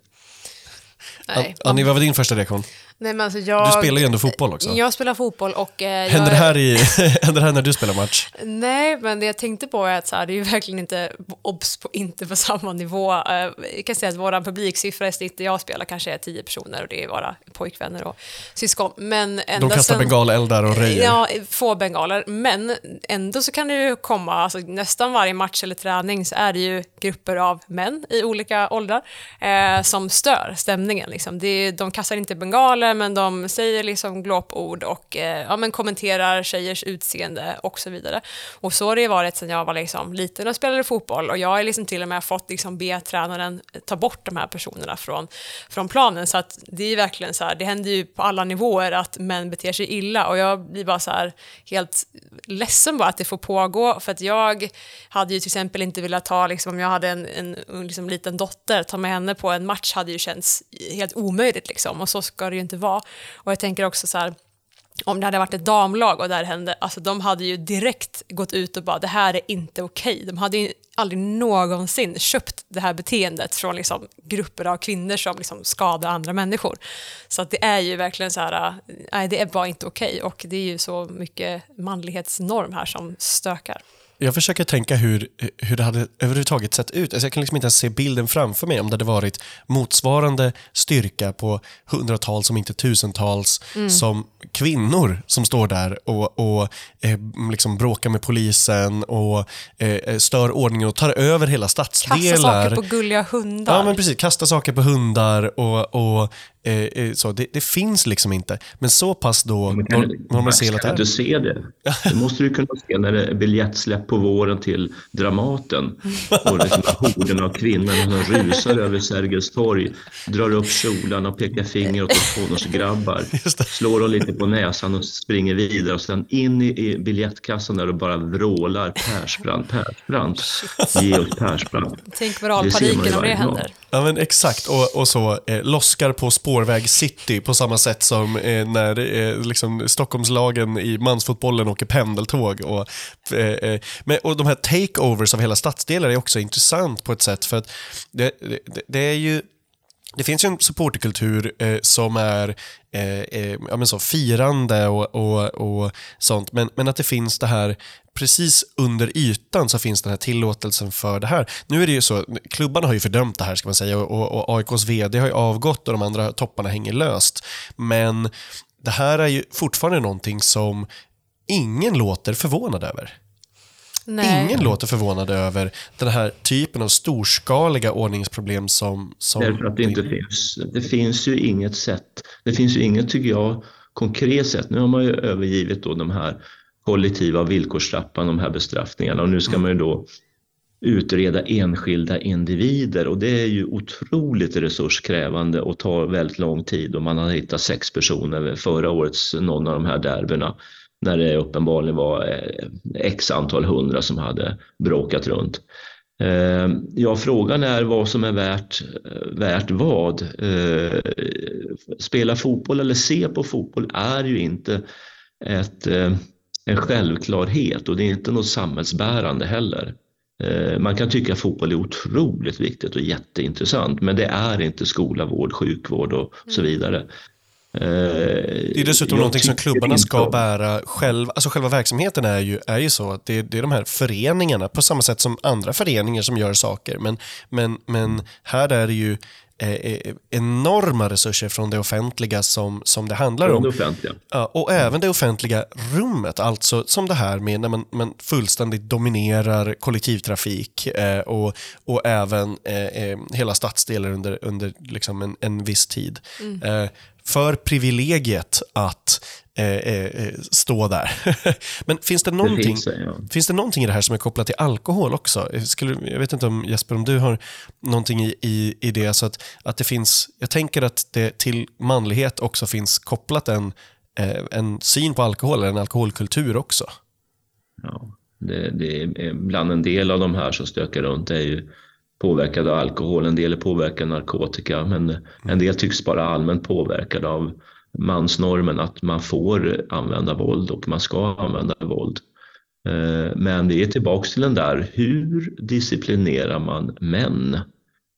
Nej. Annie, vad var din första reaktion?
Nej, men alltså jag,
du spelar ju ändå fotboll också.
Jag spelar fotboll och... Eh,
händer, det här i, *laughs* *laughs* händer det här när du spelar match?
Nej, men det jag tänkte på är att så här, det är ju verkligen inte obs på, inte på samma nivå. Eh, jag kan säga att vår publiksiffra i snitt jag spelar kanske är tio personer och det är våra pojkvänner och syskon. Men
De kastar sen, bengaleldar och röjer?
Ja, få bengaler. Men ändå så kan det ju komma, alltså, nästan varje match eller träning så är det ju grupper av män i olika åldrar eh, som stör stämningen. Liksom. Det, de kastar inte bengaler men de säger liksom glåpord och eh, ja, men kommenterar tjejers utseende och så vidare. Och så har det varit sedan jag var liksom liten och spelade fotboll och jag har liksom till och med fått liksom be tränaren ta bort de här personerna från, från planen. Så att det är verkligen så här, det händer ju på alla nivåer att män beter sig illa och jag blir bara så här helt ledsen bara att det får pågå för att jag hade ju till exempel inte velat ta, liksom, om jag hade en, en, en liksom, liten dotter, ta med henne på en match hade ju känts helt omöjligt liksom och så ska det ju inte vara. Och jag tänker också så här, om det hade varit ett damlag och det här hände, alltså de hade ju direkt gått ut och bara det här är inte okej. Okay. De hade ju aldrig någonsin köpt det här beteendet från liksom grupper av kvinnor som liksom skadar andra människor. Så att det är ju verkligen så här, äh, nej det är bara inte okej okay. och det är ju så mycket manlighetsnorm här som stökar.
Jag försöker tänka hur, hur det hade överhuvudtaget sett ut. Alltså jag kan liksom inte ens se bilden framför mig om det hade varit motsvarande styrka på hundratals, om inte tusentals, mm. som kvinnor som står där och, och eh, liksom bråkar med polisen och eh, stör ordningen och tar över hela stadsdelar. Kastar
saker på gulliga hundar.
Ja, men precis. Kastar saker på hundar och, och Eh, eh, så det, det, finns liksom inte. Men så pass då normaliserat
är det. du se det? *laughs* Det måste du kunna se när det är biljettsläpp på våren till Dramaten. Och liksom horden av kvinnor som rusar över Sergels torg, drar upp kjolarna och pekar finger åt tonårsgrabbar. *laughs* Slår dem lite på näsan och springer vidare och sen in i, i biljettkassan där och bara vrålar Persbrandt, Persbrandt. Ge oss Persbrandt.
Tänk moralpaniken om det händer.
Ja men exakt, och, och så eh, loskar på spårväg city på samma sätt som eh, när eh, liksom, Stockholmslagen i mansfotbollen åker pendeltåg. Och, eh, eh, men, och de här takeovers av hela stadsdelar är också intressant på ett sätt för att det, det, det är ju det finns ju en supporterkultur eh, som är eh, eh, ja, men så, firande och, och, och sånt, men, men att det finns det här precis under ytan så finns den här tillåtelsen för det här. Nu är det ju så, klubbarna har ju fördömt det här ska man säga och, och AIKs VD har ju avgått och de andra topparna hänger löst. Men det här är ju fortfarande någonting som ingen låter förvånad över. Nej. Ingen låter förvånad över den här typen av storskaliga ordningsproblem som... som
Därför att det inte finns. Det finns ju inget sätt. Det finns ju inget, tycker jag, konkret sätt. Nu har man ju övergivit då de här kollektiva villkorstrappan, de här bestraffningarna och nu ska man ju då utreda enskilda individer och det är ju otroligt resurskrävande och tar väldigt lång tid och man har hittat sex personer förra årets någon av de här derbyna när det uppenbarligen var eh, x antal hundra som hade bråkat runt. Eh, ja, frågan är vad som är värt, värt vad. Eh, spela fotboll eller se på fotboll är ju inte ett, eh, en självklarhet och det är inte något samhällsbärande heller. Man kan tycka att fotboll är otroligt viktigt och jätteintressant men det är inte skola, vård, sjukvård och så mm. vidare.
Det är dessutom någonting som klubbarna ska bära själv. Alltså själva verksamheten är ju, är ju så att det, det, är de här föreningarna, på samma sätt som andra föreningar som gör saker. Men, men, men här är det ju eh, eh enorma resurser från det offentliga som, som det handlar om.
Det offentliga.
Ja, och även det offentliga rummet, alltså som det här med när man, man fullständigt dominerar kollektivtrafik eh, och, och även eh, eh hela stadsdelar under, under liksom en, en viss tid. Mm. För privilegiet att eh, eh, stå där. *laughs* Men finns det, någonting, det finns, ja. finns det någonting i det här som är kopplat till alkohol också? Skulle, jag vet inte om Jesper, om du har någonting i, i, i det, så att, att det finns, jag tänker att det till manlighet också finns kopplat en, eh, en syn på alkohol, eller en alkoholkultur också.
Ja, det, det är bland en del av de här som stökar runt är ju påverkade av alkohol, en del är påverkade av narkotika men en del tycks bara allmänt påverkade av mansnormen att man får använda våld och man ska använda våld. Eh, men vi är tillbaks till den där, hur disciplinerar man män?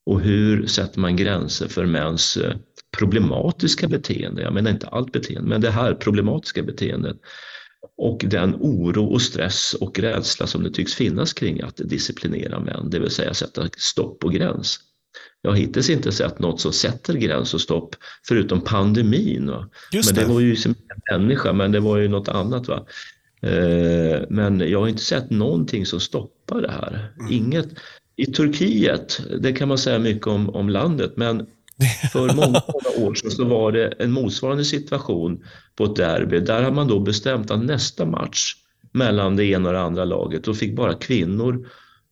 Och hur sätter man gränser för mäns eh, problematiska beteende? Jag menar inte allt beteende, men det här problematiska beteendet och den oro och stress och rädsla som det tycks finnas kring att disciplinera män, det vill säga sätta stopp och gräns. Jag har hittills inte sett något som sätter gräns och stopp förutom pandemin. Va? men det. var ju som en människa, men det var ju något annat. Va? Eh, men jag har inte sett någonting som stoppar det här. Mm. Inget. I Turkiet, det kan man säga mycket om, om landet, men för många, många år sedan så var det en motsvarande situation på ett derby. Där har man då bestämt att nästa match mellan det ena och det andra laget, då fick bara kvinnor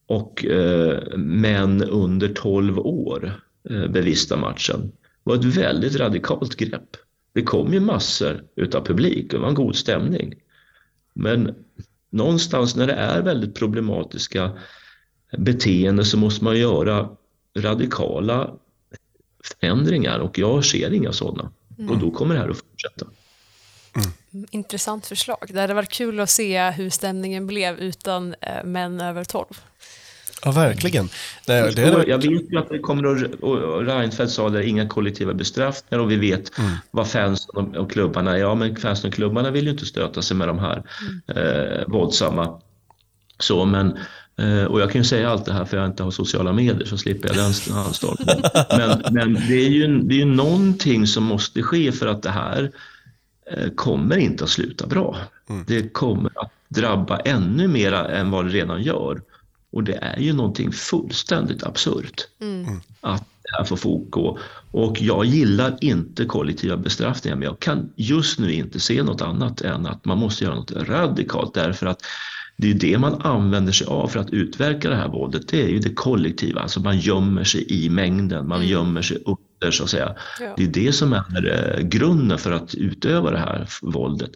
och eh, män under 12 år eh, bevista matchen. Det var ett väldigt radikalt grepp. Det kom ju massor utav publik, och det var en god stämning. Men någonstans när det är väldigt problematiska beteenden så måste man göra radikala förändringar och jag ser inga sådana. Mm. Och då kommer det här att fortsätta.
Mm. Intressant förslag. Det hade varit kul att se hur stämningen blev utan eh, män över 12.
Ja, verkligen.
Det, det är... Jag vet ju att det kommer att, och Reinfeldt sa det, inga kollektiva bestraffningar och vi vet mm. vad fansen och klubbarna, ja men fansen och klubbarna vill ju inte stöta sig med de här mm. eh, våldsamma. Så, men och jag kan ju säga allt det här för jag inte har sociala medier så slipper jag den anstormningen. *laughs* Men, men det är ju det är ju någonting som måste ske för att det här eh, kommer inte att sluta bra. Mm. Det kommer att drabba ännu mer än vad det redan gör. Och det är ju någonting fullständigt absurt mm. att det här får fortgå. Och jag gillar inte kollektiva bestraffningar men jag kan just nu inte se något annat än att man måste göra något radikalt därför att det är det man använder sig av för att utverka det här våldet. Det är ju det kollektiva, alltså man gömmer sig i mängden, man mm. gömmer sig under så att säga. Ja. Det är det som är eh, grunden för att utöva det här våldet.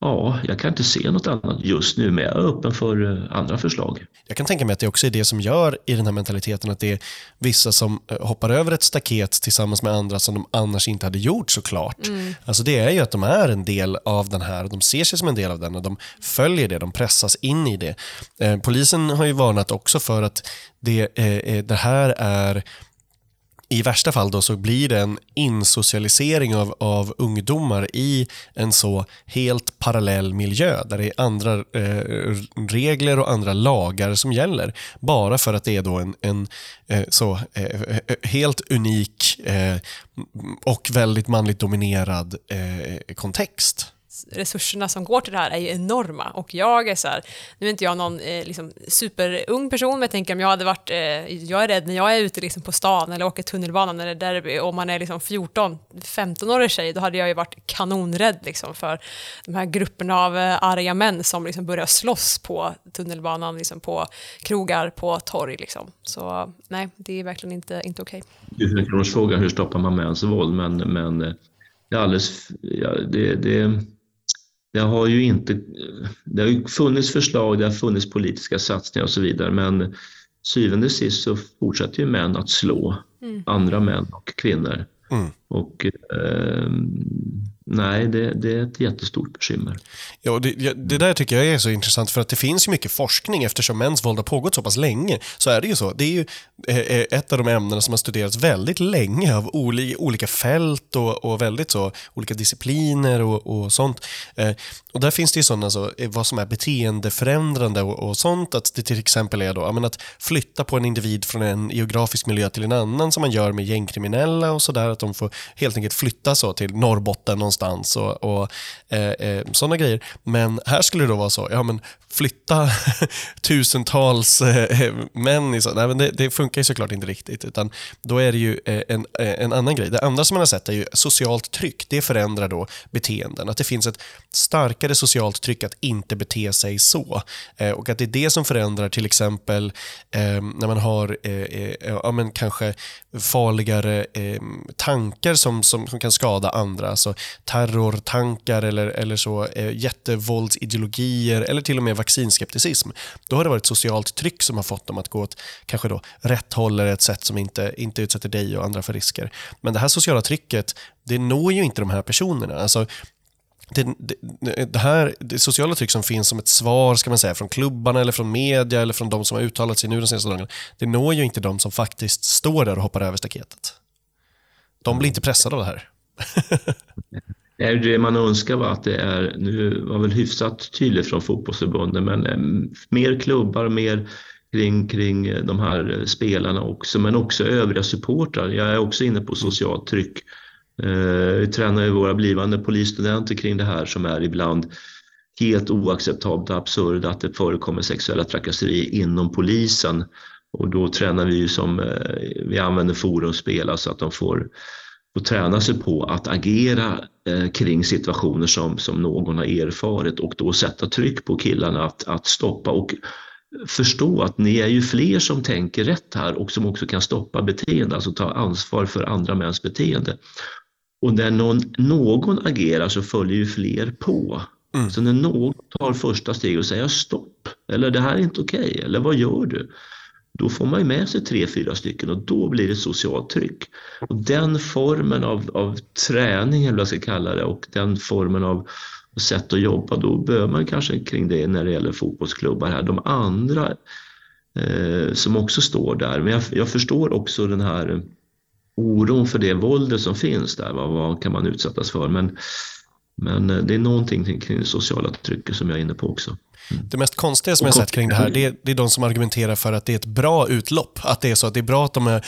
Ja, jag kan inte se något annat just nu, men jag är öppen för eh, andra förslag.
Jag kan tänka mig att det också är det som gör i den här mentaliteten att det är vissa som eh, hoppar över ett staket tillsammans med andra som de annars inte hade gjort såklart. Mm. Alltså det är ju att de är en del av den här, de ser sig som en del av den och de följer det, de pressas in i det. Eh, polisen har ju varnat också för att det, det här är i värsta fall då så blir det en insocialisering av, av ungdomar i en så helt parallell miljö där det är andra eh, regler och andra lagar som gäller. Bara för att det är då en, en eh, så eh, eh helt unik eh, och väldigt manligt dominerad eh, kontext
resurserna som går till det här är ju enorma och jag är så här, nu är inte jag någon eh, liksom, superung person, men jag tänker om jag hade varit, eh, jag är rädd när jag är ute liksom, på stan eller åker tunnelbanan eller derby och man är liksom 14-15-årig tjej, då hade jag ju varit kanonrädd liksom, för de här grupperna av eh, arga män som liksom, börjar slåss på tunnelbanan, liksom, på krogar, på torg. Liksom. Så nej, det är verkligen inte, inte okej.
Okay. Du kan fråga hur stoppar man mäns våld, men, men eh, det är alldeles, ja, det, det det har ju inte, det har ju funnits förslag, det har funnits politiska satsningar och så vidare men syvende och sist så fortsätter ju män att slå andra män och kvinnor.
Mm.
Och eh, nej, det, det är ett jättestort bekymmer.
Ja, det, det där tycker jag är så intressant för att det finns ju mycket forskning eftersom mäns våld har pågått så pass länge. Så är det ju så. Det är ju eh, eh, ett av de ämnena som har studerats väldigt länge av olika fält och, och väldigt så olika discipliner och, och sånt. Eh, och där finns det ju sådana, så, vad som är beteendeförändrande och, och sånt. Att det till exempel är då, men att flytta på en individ från en geografisk miljö till en annan som man gör med gängkriminella och sådär. Att de får helt enkelt flytta så till Norrbotten någonstans och, och eh, eh, sådana grejer. Men här skulle det då vara så, ja men flytta *laughs* tusentals eh, eh, män i så, nej, men det, det, funkar ju såklart inte riktigt. Utan då är det ju eh, en, en annan grej. Det andra som man har sett är ju socialt tryck. Det förändrar då beteenden. Att det finns ett starkare socialt tryck att inte bete sig så. Eh, och att det är det som förändrar till exempel eh, när man har eh, eh, ja, men kanske farligare eh, tankar som, som, som, kan skada andra. Alltså terrortankar eller, eller så jättevåldsideologier eller till och med vaccinskepticism, då har det varit socialt tryck som har fått dem att gå åt kanske då rätt håll eller ett sätt som inte, inte utsätter dig och andra för risker. Men det här sociala trycket, det når ju inte de här personerna. Alltså, det, det, det, här det sociala tryck som finns som ett svar ska man säga, från klubbarna eller från media eller från de som har uttalat sig nu de senaste dagarna, det når ju inte de som faktiskt står där och hoppar över staketet. De blir inte pressade av det här. *laughs*
Det man önskar var att det är, nu var väl hyfsat tydligt från fotbollsförbunden, men eh, mer klubbar, mer kring, kring eh, de här spelarna också, men också övriga supportrar. Jag är också inne på socialt tryck. Eh, vi tränar ju våra blivande polisstudenter kring det här som är ibland helt oacceptabelt och absurd att det förekommer sexuella trakasserier inom polisen. Och då tränar vi ju som, eh, vi använder forumspel, alltså att de får och träna sig på att agera eh, kring situationer som, som någon har erfarit och då sätta tryck på killarna att, att stoppa och förstå att ni är ju fler som tänker rätt här och som också kan stoppa beteende, alltså ta ansvar för andra mäns beteende. Och när någon, någon agerar så följer ju fler på. Mm. Så när någon tar första steget och säger stopp, eller det här är inte okej, okay, eller vad gör du? Då får man ju med sig tre, fyra stycken och då blir det socialt tryck. Och den formen av, av träning, eller vad jag ska kalla det, och den formen av sätt att jobba, då behöver man kanske kring det när det gäller fotbollsklubbar här. De andra eh, som också står där, men jag, jag, förstår också den här oron för det våldet som finns där. Vad, vad kan man utsättas för? Men, men eh, det är någonting kring det sociala trycket som jag är inne på också.
Det mest konstiga som jag sett kring det här, det är, det är de som argumenterar för att det är ett bra utlopp. Att det är så att det är bra att de äh,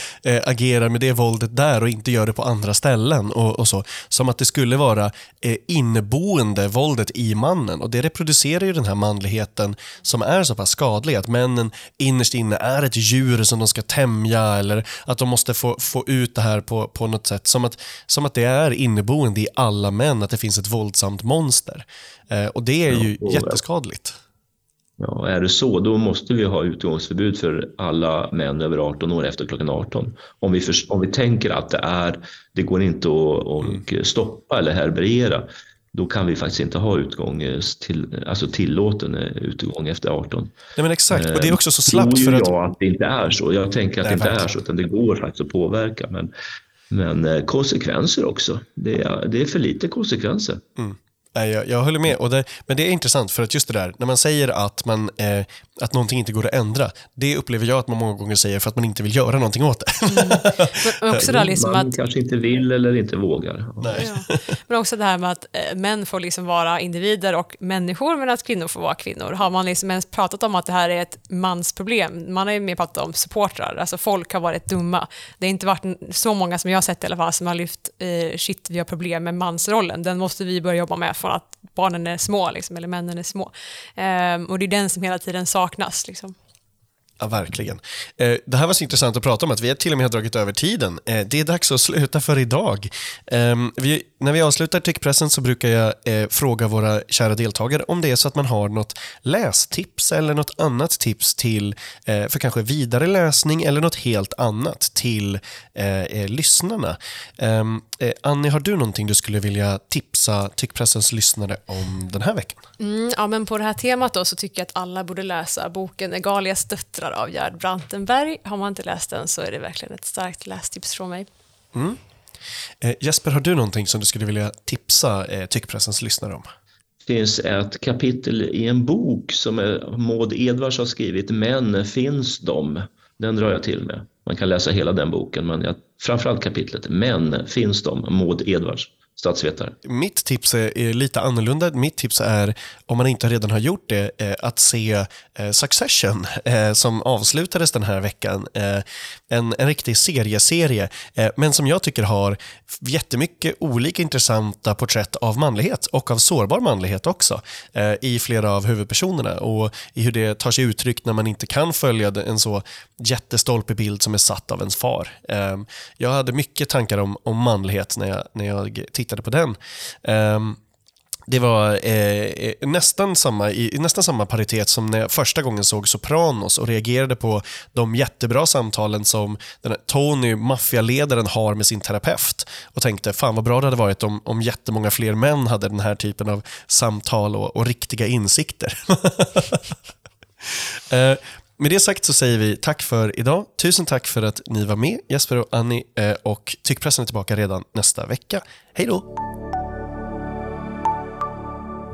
agerar med det våldet där och inte gör det på andra ställen. och, och så. Som att det skulle vara äh, inneboende våldet i mannen. Och det reproducerar ju den här manligheten som är så pass skadlig. Att männen innerst inne är ett djur som de ska tämja eller att de måste få, få ut det här på, på något sätt. Som att, som att det är inneboende i alla män, att det finns ett våldsamt monster. Äh, och det är ju jätteskadligt.
Ja, är det så, då måste vi ha utgångsförbud för alla män över 18 år efter klockan 18. Om vi, för, om vi tänker att det, är, det går inte att, att mm. stoppa eller härbärgera, då kan vi faktiskt inte ha utgång eh, till, alltså tillåten eh, utgång efter 18.
Nej, men exakt, och det är också så slappt.
Tror att... jag att det inte är så. Jag tänker att Nej, det inte är så, utan det går faktiskt att påverka. Men, men eh, konsekvenser också. Det är, det är för lite konsekvenser.
Mm. Nej, jag, jag håller med. Och det, men det är intressant för att just det där, när man säger att, man, eh, att någonting inte går att ändra, det upplever jag att man många gånger säger för att man inte vill göra någonting åt det. Mm. *laughs*
Men också det liksom
man
att,
kanske inte vill eller inte vågar.
Nej.
Ja. Men också det här med att eh, män får liksom vara individer och människor, men att kvinnor får vara kvinnor. Har man liksom ens pratat om att det här är ett mansproblem? Man har ju mer pratat om supportrar, alltså folk har varit dumma. Det har inte varit så många som jag har sett i alla fall som har lyft, eh, shit vi har problem med mansrollen, den måste vi börja jobba med från att barnen är små, liksom, eller männen är små. Eh, och det är den som hela tiden saknas. Liksom.
Ja, verkligen. Eh, det här var så intressant att prata om att vi till och med har dragit över tiden. Eh, det är dags att sluta för idag. Eh, vi när vi avslutar tyckpressen så brukar jag eh, fråga våra kära deltagare om det är så att man har något lästips eller något annat tips till eh, för kanske vidare läsning eller något helt annat till eh, eh lyssnarna. Ehm, eh, Annie, har du någonting du skulle vilja tipsa tyckpressens lyssnare om den här veckan?
Mm, ja, men på det här temat då så tycker jag att alla borde läsa boken Egalias döttrar av Gerd Brantenberg. Har man inte läst den så är det verkligen ett starkt lästips från mig.
Mm. Eh, Jesper, har du någonting som du skulle vilja tipsa eh, tyckpressens lyssnare om?
Det finns ett kapitel i en bok som eh, Maud Edvards har skrivit, Men finns de? Den drar jag till med. Man kan läsa hela den boken, men jag, framförallt kapitlet Men finns de? Maud Edvards statsvetare.
Mitt tips är, lite annorlunda. Mitt tips är, om man inte redan har gjort det, eh, att se eh, Succession eh, som avslutades den här veckan. Eh, en, en riktig serieserie, eh, men som jag tycker har jättemycket olika intressanta porträtt av manlighet och av sårbar manlighet också eh, i flera av huvudpersonerna och i hur det tar sig uttryck när man inte kan följa en så jättestolpig bild som är satt av ens far. Jag hade mycket tankar om, om manlighet när jag, när jag tittade tittade på den. Um, det var eh, eh nästan, samma, i, nästan samma paritet som när jag första gången såg Sopranos och reagerade på de jättebra samtalen som den Tony, maffialedaren, har med sin terapeut. Och tänkte, fan vad bra det hade varit om, om jättemånga fler män hade den här typen av samtal och, och riktiga insikter. *laughs* eh, med det sagt så säger vi tack för idag. Tusen tack för att ni var med, Jesper och Annie. Eh, och Tyckpressen är tillbaka redan nästa vecka. Hej då!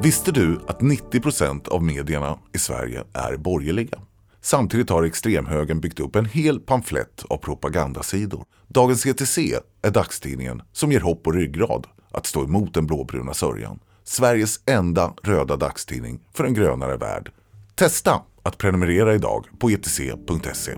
Visste du att 90% av medierna i Sverige är borgerliga? Samtidigt har extremhögern byggt upp en hel pamflett av propagandasidor. Dagens ETC är dagstidningen som ger hopp och ryggrad att stå emot den blåbruna sörjan. Sveriges enda röda dagstidning för en grönare värld. Testa! Att prenumerera idag på etc.se.